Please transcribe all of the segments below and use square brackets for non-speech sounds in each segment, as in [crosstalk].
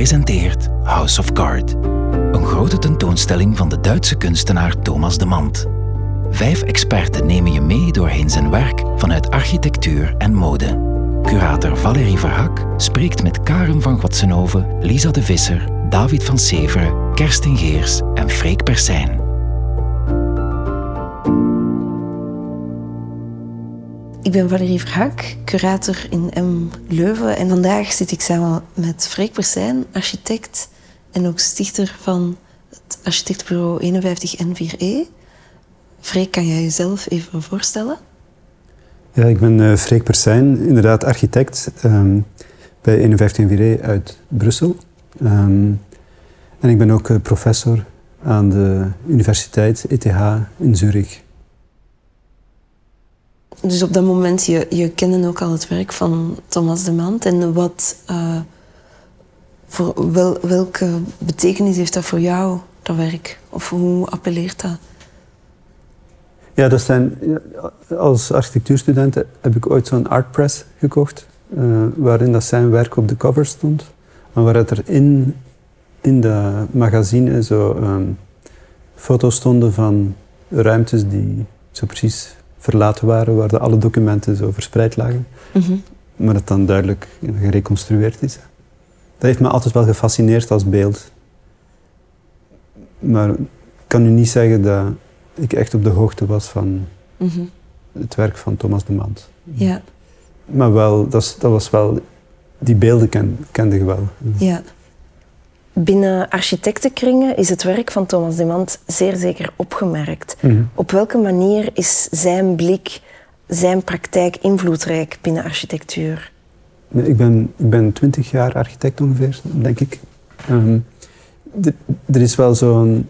presenteert House of Card. Een grote tentoonstelling van de Duitse kunstenaar Thomas de Mant. Vijf experten nemen je mee doorheen zijn werk vanuit architectuur en mode. Curator Valerie Verhak spreekt met Karen van Gwatsenhoven, Lisa de Visser, David van Severen, Kerstin Geers en Freek Persijn. Ik ben Valerie Verhak, curator in M Leuven. En vandaag zit ik samen met Freek Persijn, architect en ook stichter van het architectenbureau 51N4E. Freek, kan jij jezelf even voorstellen? Ja, ik ben uh, Freek Persijn, inderdaad architect um, bij 51N4E uit Brussel. Um, en ik ben ook uh, professor aan de Universiteit ETH in Zurich. Dus op dat moment, je, je kende ook al het werk van Thomas de Mant. En wat, uh, voor wel, welke betekenis heeft dat voor jou, dat werk? Of hoe appelleert dat? Ja, dat zijn, als architectuurstudent heb ik ooit zo'n artpress gekocht. Uh, waarin dat zijn werk op de cover stond. En waar er in, in dat magazine zo um, foto's stonden van ruimtes die zo precies verlaten waren, waar de alle documenten zo verspreid lagen. Mm -hmm. Maar dat dan duidelijk gereconstrueerd is. Dat heeft me altijd wel gefascineerd als beeld. Maar ik kan u niet zeggen dat ik echt op de hoogte was van mm -hmm. het werk van Thomas de Mant. Ja. Maar wel, dat, dat was wel, die beelden ken, kende ik wel. Ja. Binnen architectenkringen is het werk van Thomas de Mant zeer zeker opgemerkt. Mm -hmm. Op welke manier is zijn blik, zijn praktijk invloedrijk binnen architectuur? Ik ben, ik ben twintig jaar architect ongeveer, denk ik. Um, de, er is wel zo'n...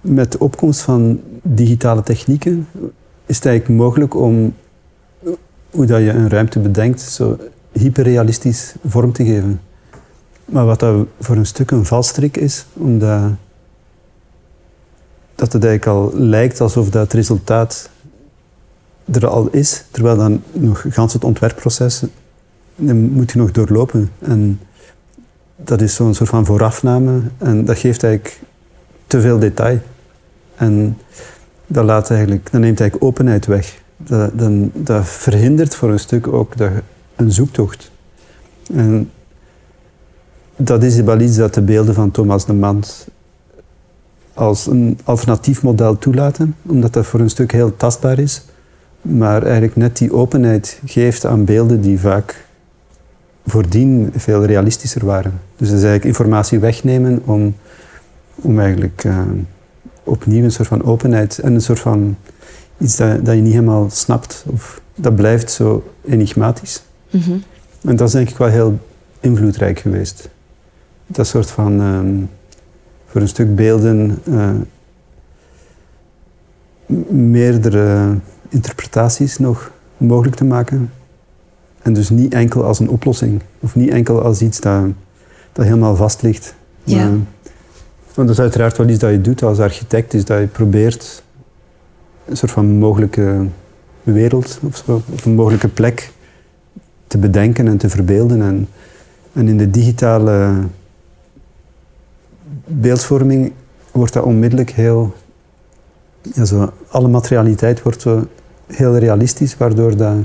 Met de opkomst van digitale technieken is het eigenlijk mogelijk om hoe dat je een ruimte bedenkt, zo hyperrealistisch vorm te geven. Maar wat dat voor een stuk een valstrik is, omdat dat het eigenlijk al lijkt alsof dat resultaat er al is, terwijl dan nog gans het ontwerpproces moet je nog doorlopen. En dat is zo'n soort van voorafname en dat geeft eigenlijk te veel detail. En dat, laat eigenlijk, dat neemt eigenlijk openheid weg. Dat, dan, dat verhindert voor een stuk ook een zoektocht. En dat is wel iets dat de beelden van Thomas de Mant als een alternatief model toelaten, omdat dat voor een stuk heel tastbaar is, maar eigenlijk net die openheid geeft aan beelden die vaak voordien veel realistischer waren. Dus dat is eigenlijk informatie wegnemen om, om eigenlijk uh, opnieuw een soort van openheid en een soort van iets dat, dat je niet helemaal snapt, of dat blijft zo enigmatisch. Mm -hmm. En dat is denk ik wel heel invloedrijk geweest dat soort van um, voor een stuk beelden uh, meerdere interpretaties nog mogelijk te maken. En dus niet enkel als een oplossing, of niet enkel als iets dat, dat helemaal vast ligt. Ja. Uh, want dat is uiteraard wel iets dat je doet als architect, is dat je probeert een soort van mogelijke wereld of, zo, of een mogelijke plek te bedenken en te verbeelden. En, en in de digitale beeldvorming wordt dat onmiddellijk heel... Ja, zo, alle materialiteit wordt zo heel realistisch, waardoor dat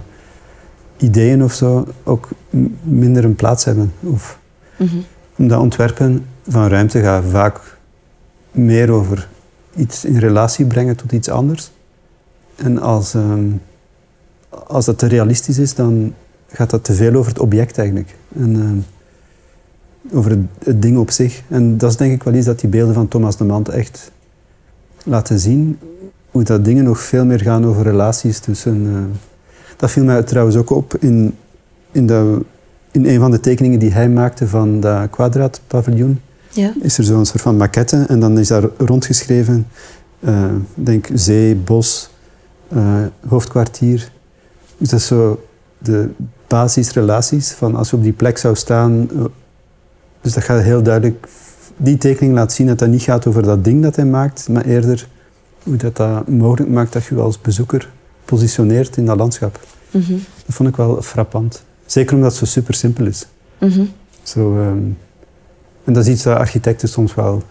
ideeën of zo ook minder een plaats hebben. Of, mm -hmm. Omdat ontwerpen van ruimte gaat vaak meer over iets in relatie brengen tot iets anders. En als, um, als dat te realistisch is, dan gaat dat te veel over het object eigenlijk. En, um, over het, het, ding op zich. En dat is denk ik wel iets dat die beelden van Thomas de Mant echt laten zien. Hoe dat dingen nog veel meer gaan over relaties tussen... Uh, dat viel mij trouwens ook op in, in, de, in een van de tekeningen die hij maakte van dat kwadraatpaviljoen. Ja. Is er zo'n soort van maquette en dan is daar rondgeschreven, uh, denk zee, bos, uh, hoofdkwartier. Dus dat is zo de basisrelaties van als je op die plek zou staan, dus dat gaat heel duidelijk, die tekening laat zien dat dat niet gaat over dat ding dat hij maakt, maar eerder hoe dat, dat mogelijk maakt dat je je als bezoeker positioneert in dat landschap. Mm -hmm. Dat vond ik wel frappant. Zeker omdat het zo super simpel is. Mm -hmm. Zo, um, En dat is iets dat architecten soms wel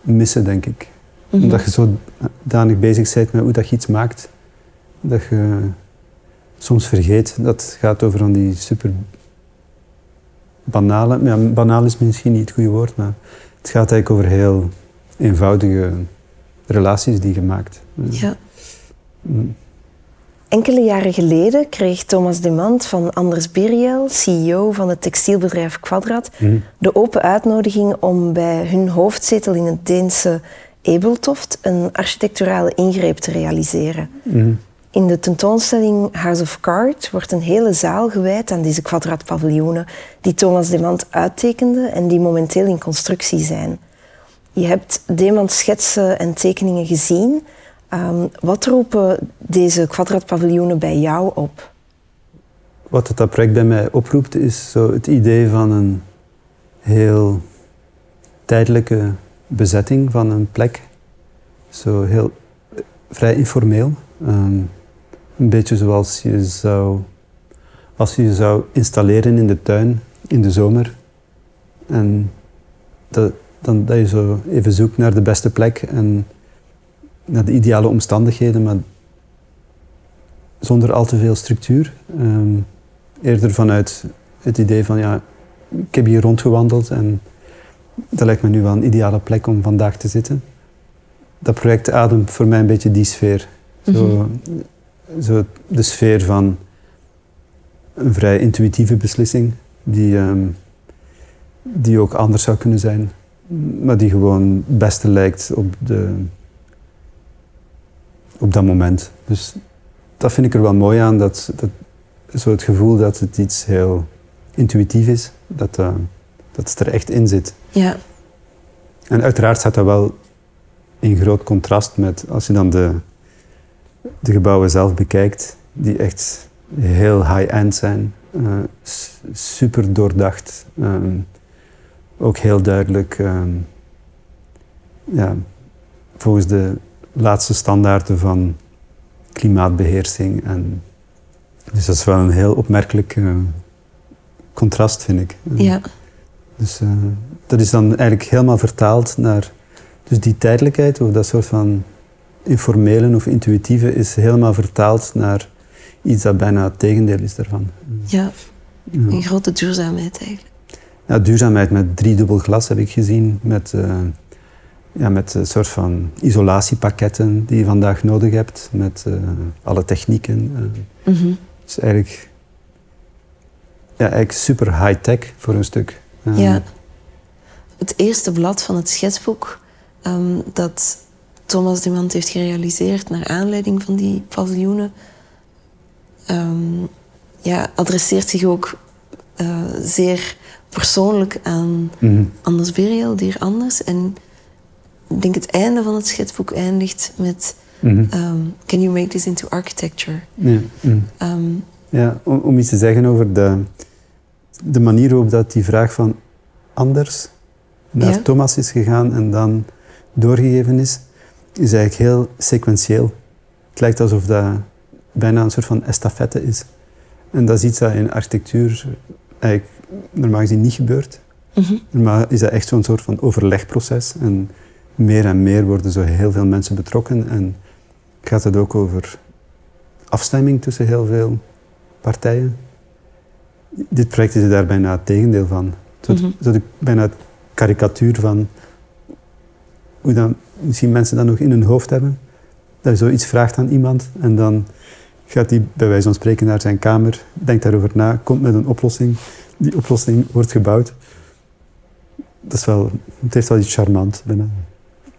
missen, denk ik. Mhm. Omdat je zo danig bezig bent met hoe dat je iets maakt, dat je soms vergeet. Dat het gaat over van die super banale, ja, banaal is misschien niet het goede woord, maar het gaat eigenlijk over heel eenvoudige relaties die je maakt. Ja. Mm. Enkele jaren geleden kreeg Thomas Demand van Anders Biriel, CEO van het textielbedrijf Quadrat, Mhm. de open uitnodiging om bij hun hoofdzetel in het Deense Ebeltoft een architecturale ingreep te realiseren. Mhm. In de tentoonstelling House of Cards wordt een hele zaal gewijd aan deze kwadratpaviljoenen die Thomas Demand uittekende en die momenteel in constructie zijn. Je hebt Demand schetsen en tekeningen gezien. Ehm, wat roepen deze kwadratpaviljoenen bij jou op? Wat het project bij mij oproept, is zo het idee van een heel tijdelijke bezetting van een plek. Zo heel eh, vrij informeel. Ehm, een beetje zoals je zou, als je zou installeren in de tuin in de zomer. En dat, dan, dat je zo even zoekt naar de beste plek en naar de ideale omstandigheden, maar zonder al te veel structuur. Ehm, eerder vanuit het idee van ja, ik heb hier rondgewandeld en dat lijkt me nu wel een ideale plek om vandaag te zitten. Dat project ademt voor mij een beetje die sfeer. Zo, zo de sfeer van een vrij intuïtieve beslissing die, ehm, die ook anders zou kunnen zijn, maar die gewoon het beste lijkt op, de, op dat moment. Dus dat vind ik er wel mooi aan, dat, dat, zo het gevoel dat het iets heel intuïtief is, dat, eh, dat het er echt in zit. Ja. En uiteraard staat dat wel in groot contrast met als je dan de, de gebouwen zelf bekijkt, die echt heel high-end zijn, eh, s- super doordacht, ehm, ook heel duidelijk ehm, ja, volgens de laatste standaarden van klimaatbeheersing. En, dus dat is wel een heel opmerkelijk eh, contrast, vind ik. Ja. Dus eh, dat is dan eigenlijk helemaal vertaald naar... Dus die tijdelijkheid, of dat soort van informele of intuïtieve, is helemaal vertaald naar iets dat bijna het tegendeel is daarvan. ja. Ja. Een grote duurzaamheid eigenlijk. Ja, duurzaamheid met driedubbel glas heb ik gezien, met, eh, ja, met een soort van isolatiepakketten die je vandaag nodig hebt, met eh, alle technieken. eh. Mhm. Het is eigenlijk, ja, eigenlijk super high-tech voor een stuk. Ja. Het eerste blad van het schetsboek ehm, dat Thomas de Mant heeft gerealiseerd naar aanleiding van die paviljoenen, ehm, ja, adresseert zich ook eh, zeer persoonlijk aan mhm. Anders Beriel, Dier Anders. En ik denk het einde van het schetsboek eindigt met Mhm. ehm, Can you make this into architecture? Ja, mhm. Ehm, Ja, om, om iets te zeggen over de, de manier waarop dat die vraag van anders naar Ja. Thomas is gegaan en dan doorgegeven is, is eigenlijk heel sequentieel. Het lijkt alsof dat bijna een soort van estafette is. En dat is iets dat in architectuur eigenlijk normaal gezien niet gebeurt. mhm. Normaal is dat echt zo'n soort van overlegproces. En meer en meer worden zo heel veel mensen betrokken. En gaat het ook over afstemming tussen heel veel partijen. Dit project is daar bijna het tegendeel van. Zo, Mhm. zo de, bijna het karikatuur van hoe dan misschien mensen dat nog in hun hoofd hebben. Dat je zoiets vraagt aan iemand en dan gaat hij bij wijze van spreken naar zijn kamer, denkt daarover na, komt met een oplossing. Die oplossing wordt gebouwd. Dat is wel, het heeft wel iets charmant bijna.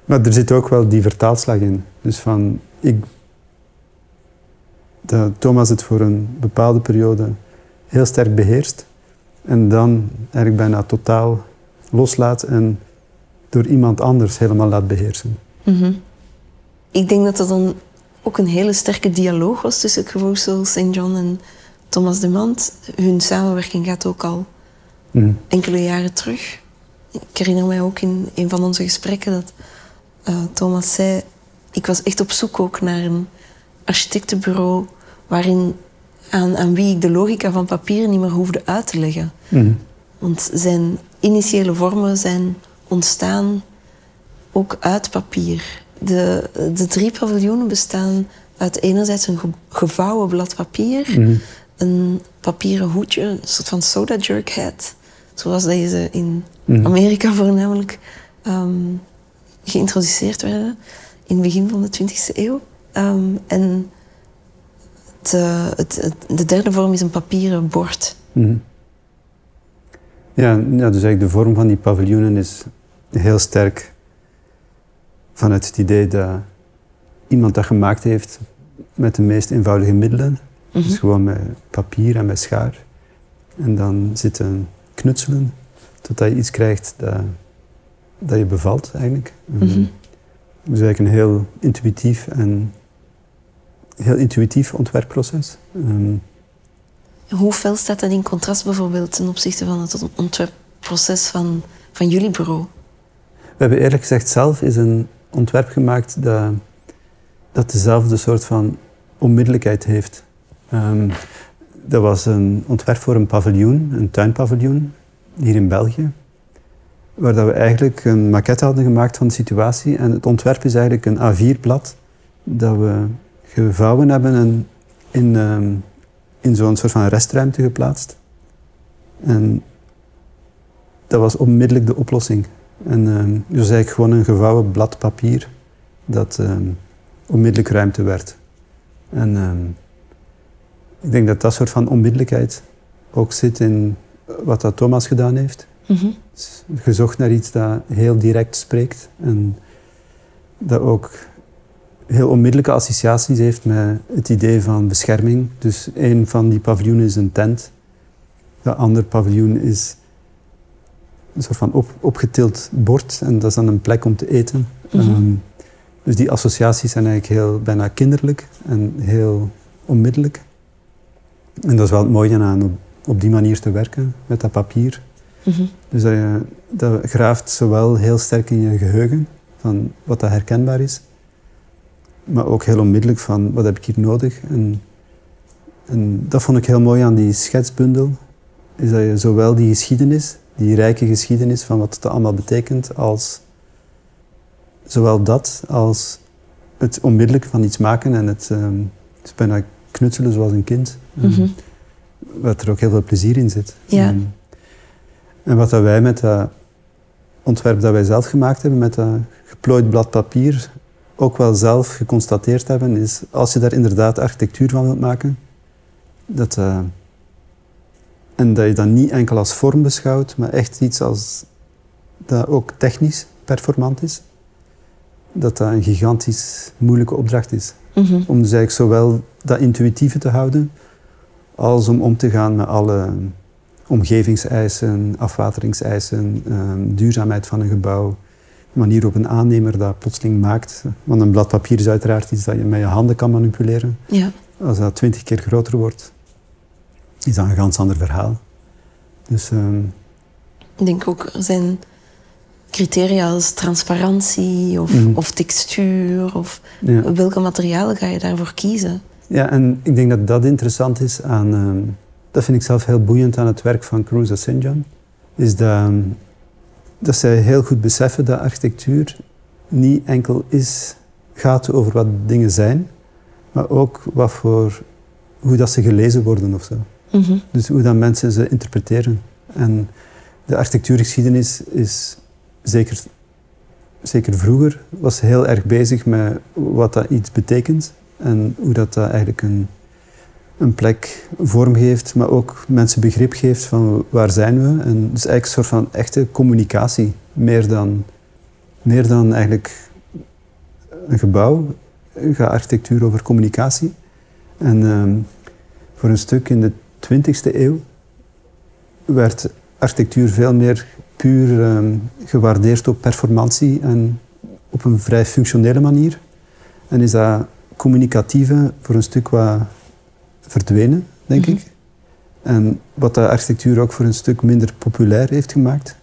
Maar er zit ook wel die vertaalslag in. Dus van, ik, dat Thomas het voor een bepaalde periode heel sterk beheerst en dan eigenlijk bijna totaal loslaat en door iemand anders helemaal laat beheersen. Mhm. Ik denk dat dat dan ook een hele sterke dialoog was tussen Caruso, St. John en Thomas de Mant. Hun samenwerking gaat ook al Mhm. enkele jaren terug. Ik herinner mij ook in een van onze gesprekken dat eh, Thomas zei... Ik was echt op zoek ook naar een architectenbureau waarin aan, aan wie ik de logica van papier niet meer hoefde uit te leggen. Mhm. Want zijn initiële vormen zijn ontstaan ook uit papier. De, de drie paviljoenen bestaan uit enerzijds een gevouwen blad papier, mhm. een papieren hoedje, een soort van soda jerk hat, zoals deze in mhm. Amerika voornamelijk ehm, geïntroduceerd werden in het begin van de 20e eeuw. Ehm, en eh, het, de derde vorm is een papieren bord. Mhm. Ja, ja, dus eigenlijk de vorm van die paviljoenen is heel sterk vanuit het idee dat iemand dat gemaakt heeft met de meest eenvoudige middelen. Dus mhm. gewoon met papier en met schaar. En dan zitten knutselen totdat je iets krijgt dat, dat je bevalt eigenlijk. Mm -hmm. Dus eigenlijk een heel intuïtief en heel intuïtief ontwerpproces. Um, Hoe fel staat dat in contrast bijvoorbeeld ten opzichte van het ontwerpproces van, van jullie bureau? We hebben eerlijk gezegd zelf is een ontwerp gemaakt dat, dat dezelfde soort van onmiddellijkheid heeft. Um, dat was een ontwerp voor een paviljoen, een tuinpaviljoen, hier in België. Waar dat we eigenlijk een maquette hadden gemaakt van de situatie. En het ontwerp is eigenlijk een A4-blad dat we gevouwen hebben en in, ehm, in zo'n soort van restruimte geplaatst. En dat was onmiddellijk de oplossing. En um, dus eigenlijk gewoon een gevouwen blad papier dat ehm, onmiddellijk ruimte werd. En ik denk dat dat soort van onmiddellijkheid ook zit in wat dat Thomas gedaan heeft. Mm Gezocht naar iets dat heel direct spreekt en dat ook heel onmiddellijke associaties heeft met het idee van bescherming. Dus een van die paviljoenen is een tent. De andere paviljoen is een soort van op, opgetild bord en dat is dan een plek om te eten. Mhm. Ehm, dus die associaties zijn eigenlijk heel bijna kinderlijk en heel onmiddellijk. En dat is wel het mooie aan op, op die manier te werken met dat papier. Mhm. Dus dat, je, dat graaft zowel heel sterk in je geheugen van wat dat herkenbaar is, maar ook heel onmiddellijk van wat heb ik hier nodig. En, en dat vond ik heel mooi aan die schetsbundel, is dat je zowel die geschiedenis, die rijke geschiedenis van wat het allemaal betekent, als zowel dat als het onmiddellijk van iets maken en het, um, het bijna knutselen zoals een kind. Mm Wat er ook heel veel plezier in zit. Ja. Ehm, en wat dat wij met dat ontwerp dat wij zelf gemaakt hebben, met dat geplooid blad papier, ook wel zelf geconstateerd hebben, is als je daar inderdaad architectuur van wilt maken, dat, uh, en dat je dat niet enkel als vorm beschouwt, maar echt iets als dat ook technisch performant is, dat dat een gigantisch moeilijke opdracht is. Mhm. Om dus eigenlijk zowel dat intuïtieve te houden, als om om te gaan met alle omgevingseisen, afwateringseisen, um, duurzaamheid van een gebouw, manier op een aannemer dat plotseling maakt. Want een blad papier is uiteraard iets dat je met je handen kan manipuleren. Ja. Als dat twintig keer groter wordt, is dat een ganz ander verhaal. Dus, ehm, Ik denk ook, er zijn criteria als transparantie of, mhm. of textuur of welke materialen ga je daarvoor kiezen? Ja, en ik denk dat dat interessant is aan, ehm, dat vind ik zelf heel boeiend aan het werk van Cruz St. is dat ehm, dat zij heel goed beseffen dat architectuur niet enkel is, gaat over wat dingen zijn, maar ook wat voor, hoe dat ze gelezen worden of Mhm. Dus hoe dat mensen ze interpreteren. En de architectuurgeschiedenis is zeker, zeker vroeger was heel erg bezig met wat dat iets betekent en hoe dat, dat eigenlijk een, een plek vormgeeft, maar ook mensen begrip geeft van waar zijn we. En dus eigenlijk een soort van echte communicatie, meer dan, meer dan eigenlijk een gebouw, gaat architectuur over communicatie. En ehm, voor een stuk in de 20e eeuw werd architectuur veel meer puur ehm, gewaardeerd op performantie en op een vrij functionele manier. En is dat communicatieve voor een stuk wat verdwenen, denk mhm. ik. En wat de architectuur ook voor een stuk minder populair heeft gemaakt.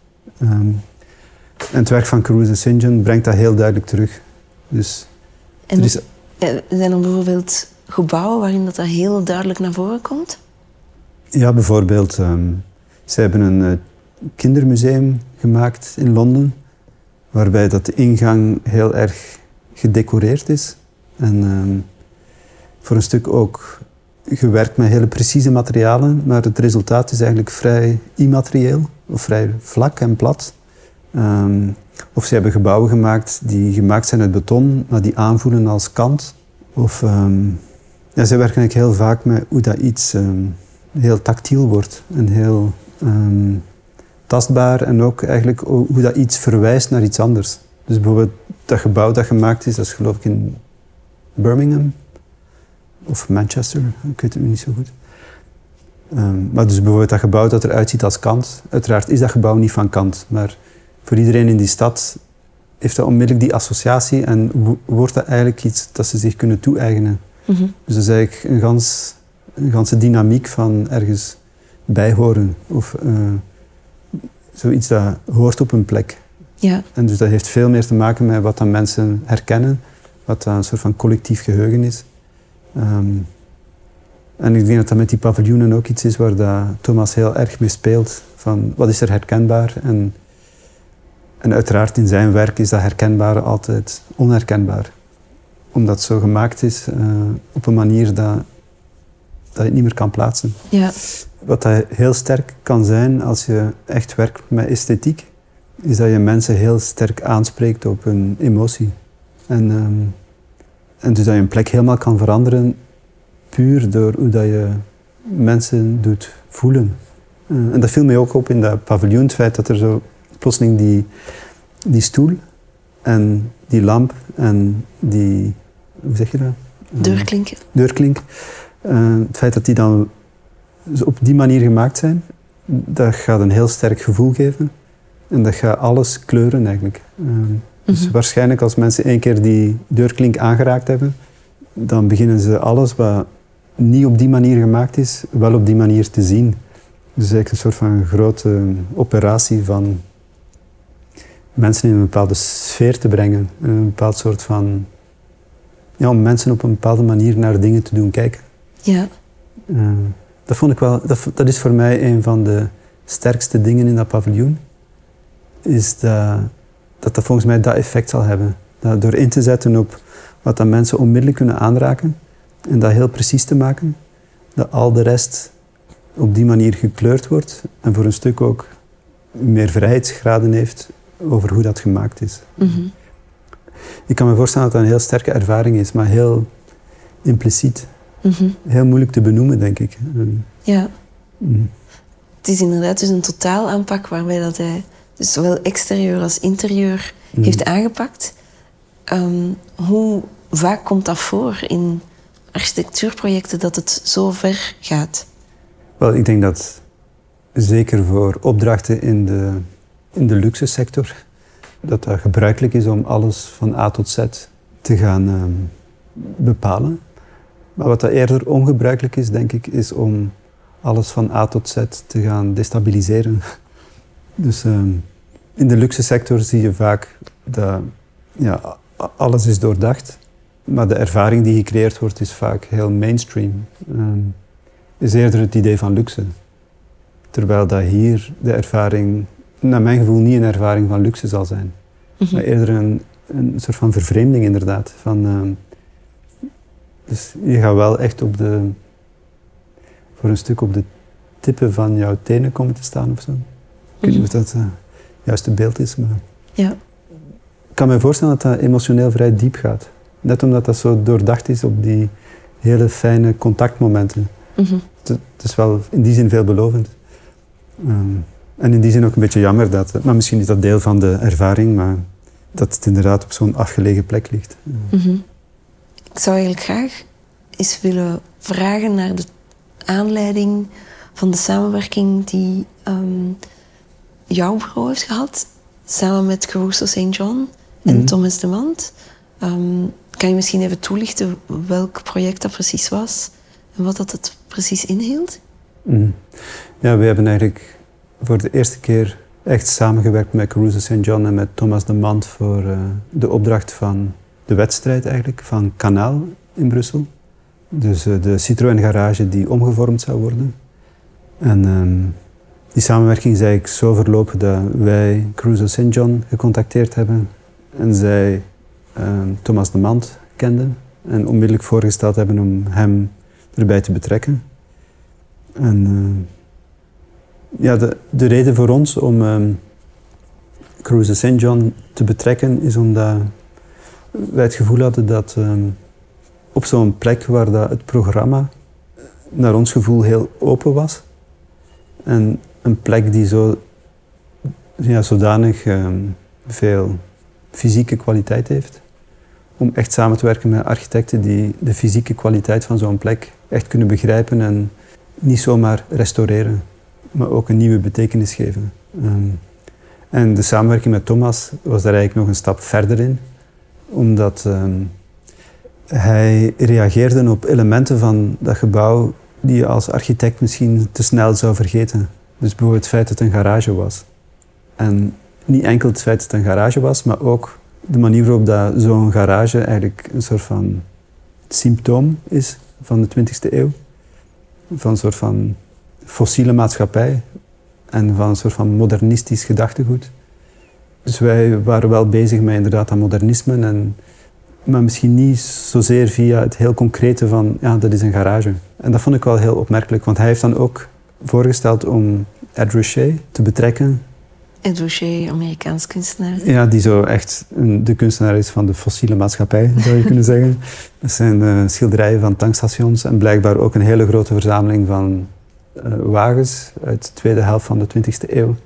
Um, en het werk van Caruso St. brengt dat heel duidelijk terug. Dus, en is... Eh, zijn er bijvoorbeeld gebouwen waarin dat, dat heel duidelijk naar voren komt? Ja, bijvoorbeeld, um, ze hebben een uh, kindermuseum gemaakt in Londen, waarbij dat de ingang heel erg gedecoreerd is. En ehm, voor een stuk ook gewerkt met hele precieze materialen, maar het resultaat is eigenlijk vrij immaterieel, of vrij vlak en plat. Ehm, of ze hebben gebouwen gemaakt die gemaakt zijn uit beton, maar die aanvoelen als kant. Of um, ja, ze werken eigenlijk heel vaak met hoe dat iets heel tactiel wordt en heel tastbaar en ook eigenlijk hoe dat iets verwijst naar iets anders. Dus bijvoorbeeld dat gebouw dat gemaakt is, dat is geloof ik in Birmingham of Manchester, ik weet het nu niet zo goed. Um, maar dus bijvoorbeeld dat gebouw dat eruit ziet als Kant, uiteraard is dat gebouw niet van Kant, maar voor iedereen in die stad heeft dat onmiddellijk die associatie en wordt dat eigenlijk iets dat ze zich kunnen toe-eigenen. Mhm. Dus dat is eigenlijk een, gans, een ganse dynamiek van ergens bijhoren of uh, zoiets dat hoort op een plek. Ja. En dus dat heeft veel meer te maken met wat dan mensen herkennen, wat dan een soort van collectief geheugen is. Ehm, en ik denk dat dat met die paviljoenen ook iets is waar dat Thomas heel erg mee speelt. Van wat is er herkenbaar? En, en uiteraard in zijn werk is dat herkenbare altijd onherkenbaar. Omdat het zo gemaakt is uh, op een manier dat je het niet meer kan plaatsen. Ja. Wat dat heel sterk kan zijn als je echt werkt met esthetiek, is dat je mensen heel sterk aanspreekt op hun emotie. En, um, en dus dat je een plek helemaal kan veranderen, puur door hoe dat je mensen doet voelen. Uh, en dat viel mij ook op in dat paviljoen, het feit dat er zo plotseling die, die stoel en die lamp en die, hoe zeg je dat? Deurklink. Deurklink. Uh, het feit dat die dan op die manier gemaakt zijn, dat gaat een heel sterk gevoel geven. En dat gaat alles kleuren eigenlijk. Ehm, dus mhm. waarschijnlijk als mensen één keer die deurklink aangeraakt hebben, dan beginnen ze alles wat niet op die manier gemaakt is, wel op die manier te zien. Dus eigenlijk een soort van grote operatie van mensen in een bepaalde sfeer te brengen. Een bepaald soort van... Ja, om mensen op een bepaalde manier naar dingen te doen kijken. Ja. Ehm, dat vond ik wel... Dat, dat is voor mij een van de sterkste dingen in dat paviljoen is dat, dat dat volgens mij dat effect zal hebben. Dat door in te zetten op wat dat mensen onmiddellijk kunnen aanraken en dat heel precies te maken, dat al de rest op die manier gekleurd wordt en voor een stuk ook meer vrijheidsgraden heeft over hoe dat gemaakt is. Mhm. Ik kan me voorstellen dat dat een heel sterke ervaring is, maar heel impliciet. Mhm. Heel moeilijk te benoemen, denk ik. Ja. Mm. Het is inderdaad dus een totaal aanpak waarbij dat hij dus zowel exterieur als interieur mhm. heeft aangepakt. Ehm, hoe vaak komt dat voor in architectuurprojecten dat het zo ver gaat? Wel, ik denk dat zeker voor opdrachten in de, in de luxe sector, dat dat gebruikelijk is om alles van A tot Z te gaan ehm, bepalen. Maar wat dat eerder ongebruikelijk is, denk ik, is om alles van A tot Z te gaan destabiliseren. [laughs] Dus ehm, in de luxe sector zie je vaak dat ja, alles is doordacht, maar de ervaring die gecreëerd wordt is vaak heel mainstream. Um, is eerder het idee van luxe. Terwijl dat hier de ervaring, naar mijn gevoel, niet een ervaring van luxe zal zijn. Mhm. Maar eerder een, een soort van vervreemding inderdaad. Van, ehm, dus je gaat wel echt op de, voor een stuk op de tippen van jouw tenen komen te staan of zo. Ik weet niet of dat uh, juist het beeld is, maar... Ja. Ik kan me voorstellen dat dat emotioneel vrij diep gaat. Net omdat dat zo doordacht is op die hele fijne contactmomenten. Mm het, is wel in die zin veelbelovend. Um, en in die zin ook een beetje jammer dat... Maar misschien is dat deel van de ervaring, maar dat het inderdaad op zo'n afgelegen plek ligt. Mhm. Ik zou eigenlijk graag eens willen vragen naar de aanleiding van de samenwerking die um, jouw bureau heeft gehad, samen met Caruso St. John en mhm. Thomas de Mand. Ehm, kan je misschien even toelichten welk project dat precies was en wat dat het precies inhield? Mm. Ja, we hebben eigenlijk voor de eerste keer echt samengewerkt met Caruso St. John en met Thomas de Mand voor uh, de opdracht van de wedstrijd eigenlijk, van Kanaal in Brussel. Dus uh, de Citroën garage die omgevormd zou worden. En um, die samenwerking is eigenlijk zo verlopen dat wij Crusoe St. John gecontacteerd hebben en zij ehm, Thomas de Mand kenden en onmiddellijk voorgesteld hebben om hem erbij te betrekken. En uh, ja, de, de reden voor ons om um, St. John te betrekken is omdat wij het gevoel hadden dat um, op zo'n plek waar dat het programma naar ons gevoel heel open was en een plek die zo, ja, zodanig um, veel fysieke kwaliteit heeft, om echt samen te werken met architecten die de fysieke kwaliteit van zo'n plek echt kunnen begrijpen en niet zomaar restaureren, maar ook een nieuwe betekenis geven. Um, en de samenwerking met Thomas was daar eigenlijk nog een stap verder in, omdat um, hij reageerde op elementen van dat gebouw die je als architect misschien te snel zou vergeten. Dus bijvoorbeeld het feit dat het een garage was. En niet enkel het feit dat het een garage was, maar ook de manier waarop dat zo'n garage eigenlijk een soort van symptoom is van de 20e eeuw. Van een soort van fossiele maatschappij en van een soort van modernistisch gedachtegoed. Dus wij waren wel bezig met inderdaad dat modernisme, en, maar misschien niet zozeer via het heel concrete van ja, dat is een garage. En dat vond ik wel heel opmerkelijk, want hij heeft dan ook voorgesteld om Ed Ruscha te betrekken Ed Ruscha, Amerikaans kunstenaar. Ja, die zo echt de kunstenaar is van de fossiele maatschappij, zou je kunnen zeggen. [laughs] Dat zijn uh, schilderijen van tankstations en blijkbaar ook een hele grote verzameling van uh, wagens uit de tweede helft van de 20e eeuw.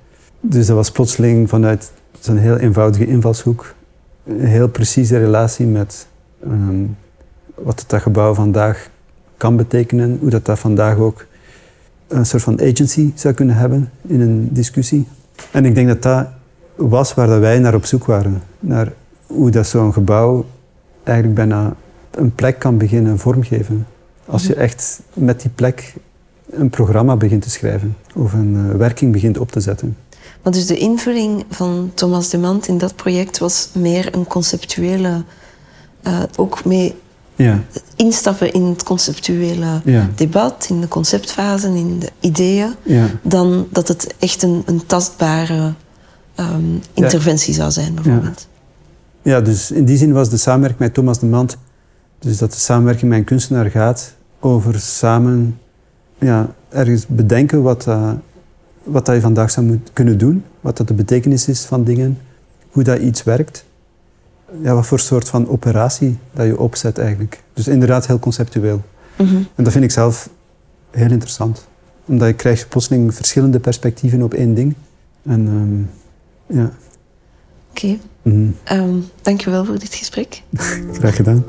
Dus dat was plotseling vanuit zo'n heel eenvoudige invalshoek een heel precieze relatie met um, wat dat gebouw vandaag kan betekenen, hoe dat, dat vandaag ook een soort van agency zou kunnen hebben in een discussie. En ik denk dat dat was waar dat wij naar op zoek waren. Naar hoe dat zo'n gebouw eigenlijk bijna een plek kan beginnen vormgeven. Als je echt met die plek een programma begint te schrijven of een uh, werking begint op te zetten. Maar dus de invulling van Thomas de Mant in dat project was meer een conceptuele, uh, ook mee ja. instappen in het conceptuele ja. debat, in de conceptfase, in de ideeën, ja. dan dat het echt een, een tastbare um, interventie zou zijn, bijvoorbeeld. Ja. dus in die zin was de samenwerking met Thomas de Mant, dus dat de samenwerking met een kunstenaar gaat over samen ja, ergens bedenken wat, uh, wat dat je vandaag zou moeten kunnen doen, wat dat de betekenis is van dingen, hoe dat iets werkt ja, wat voor soort van operatie dat je opzet eigenlijk. Dus inderdaad heel conceptueel. Mhm. En dat vind ik zelf heel interessant. Omdat je krijgt plotseling verschillende perspectieven op één ding. En um, ja. Oké. Okay. Mm -hmm. um, dankjewel voor dit gesprek. [laughs] Graag gedaan.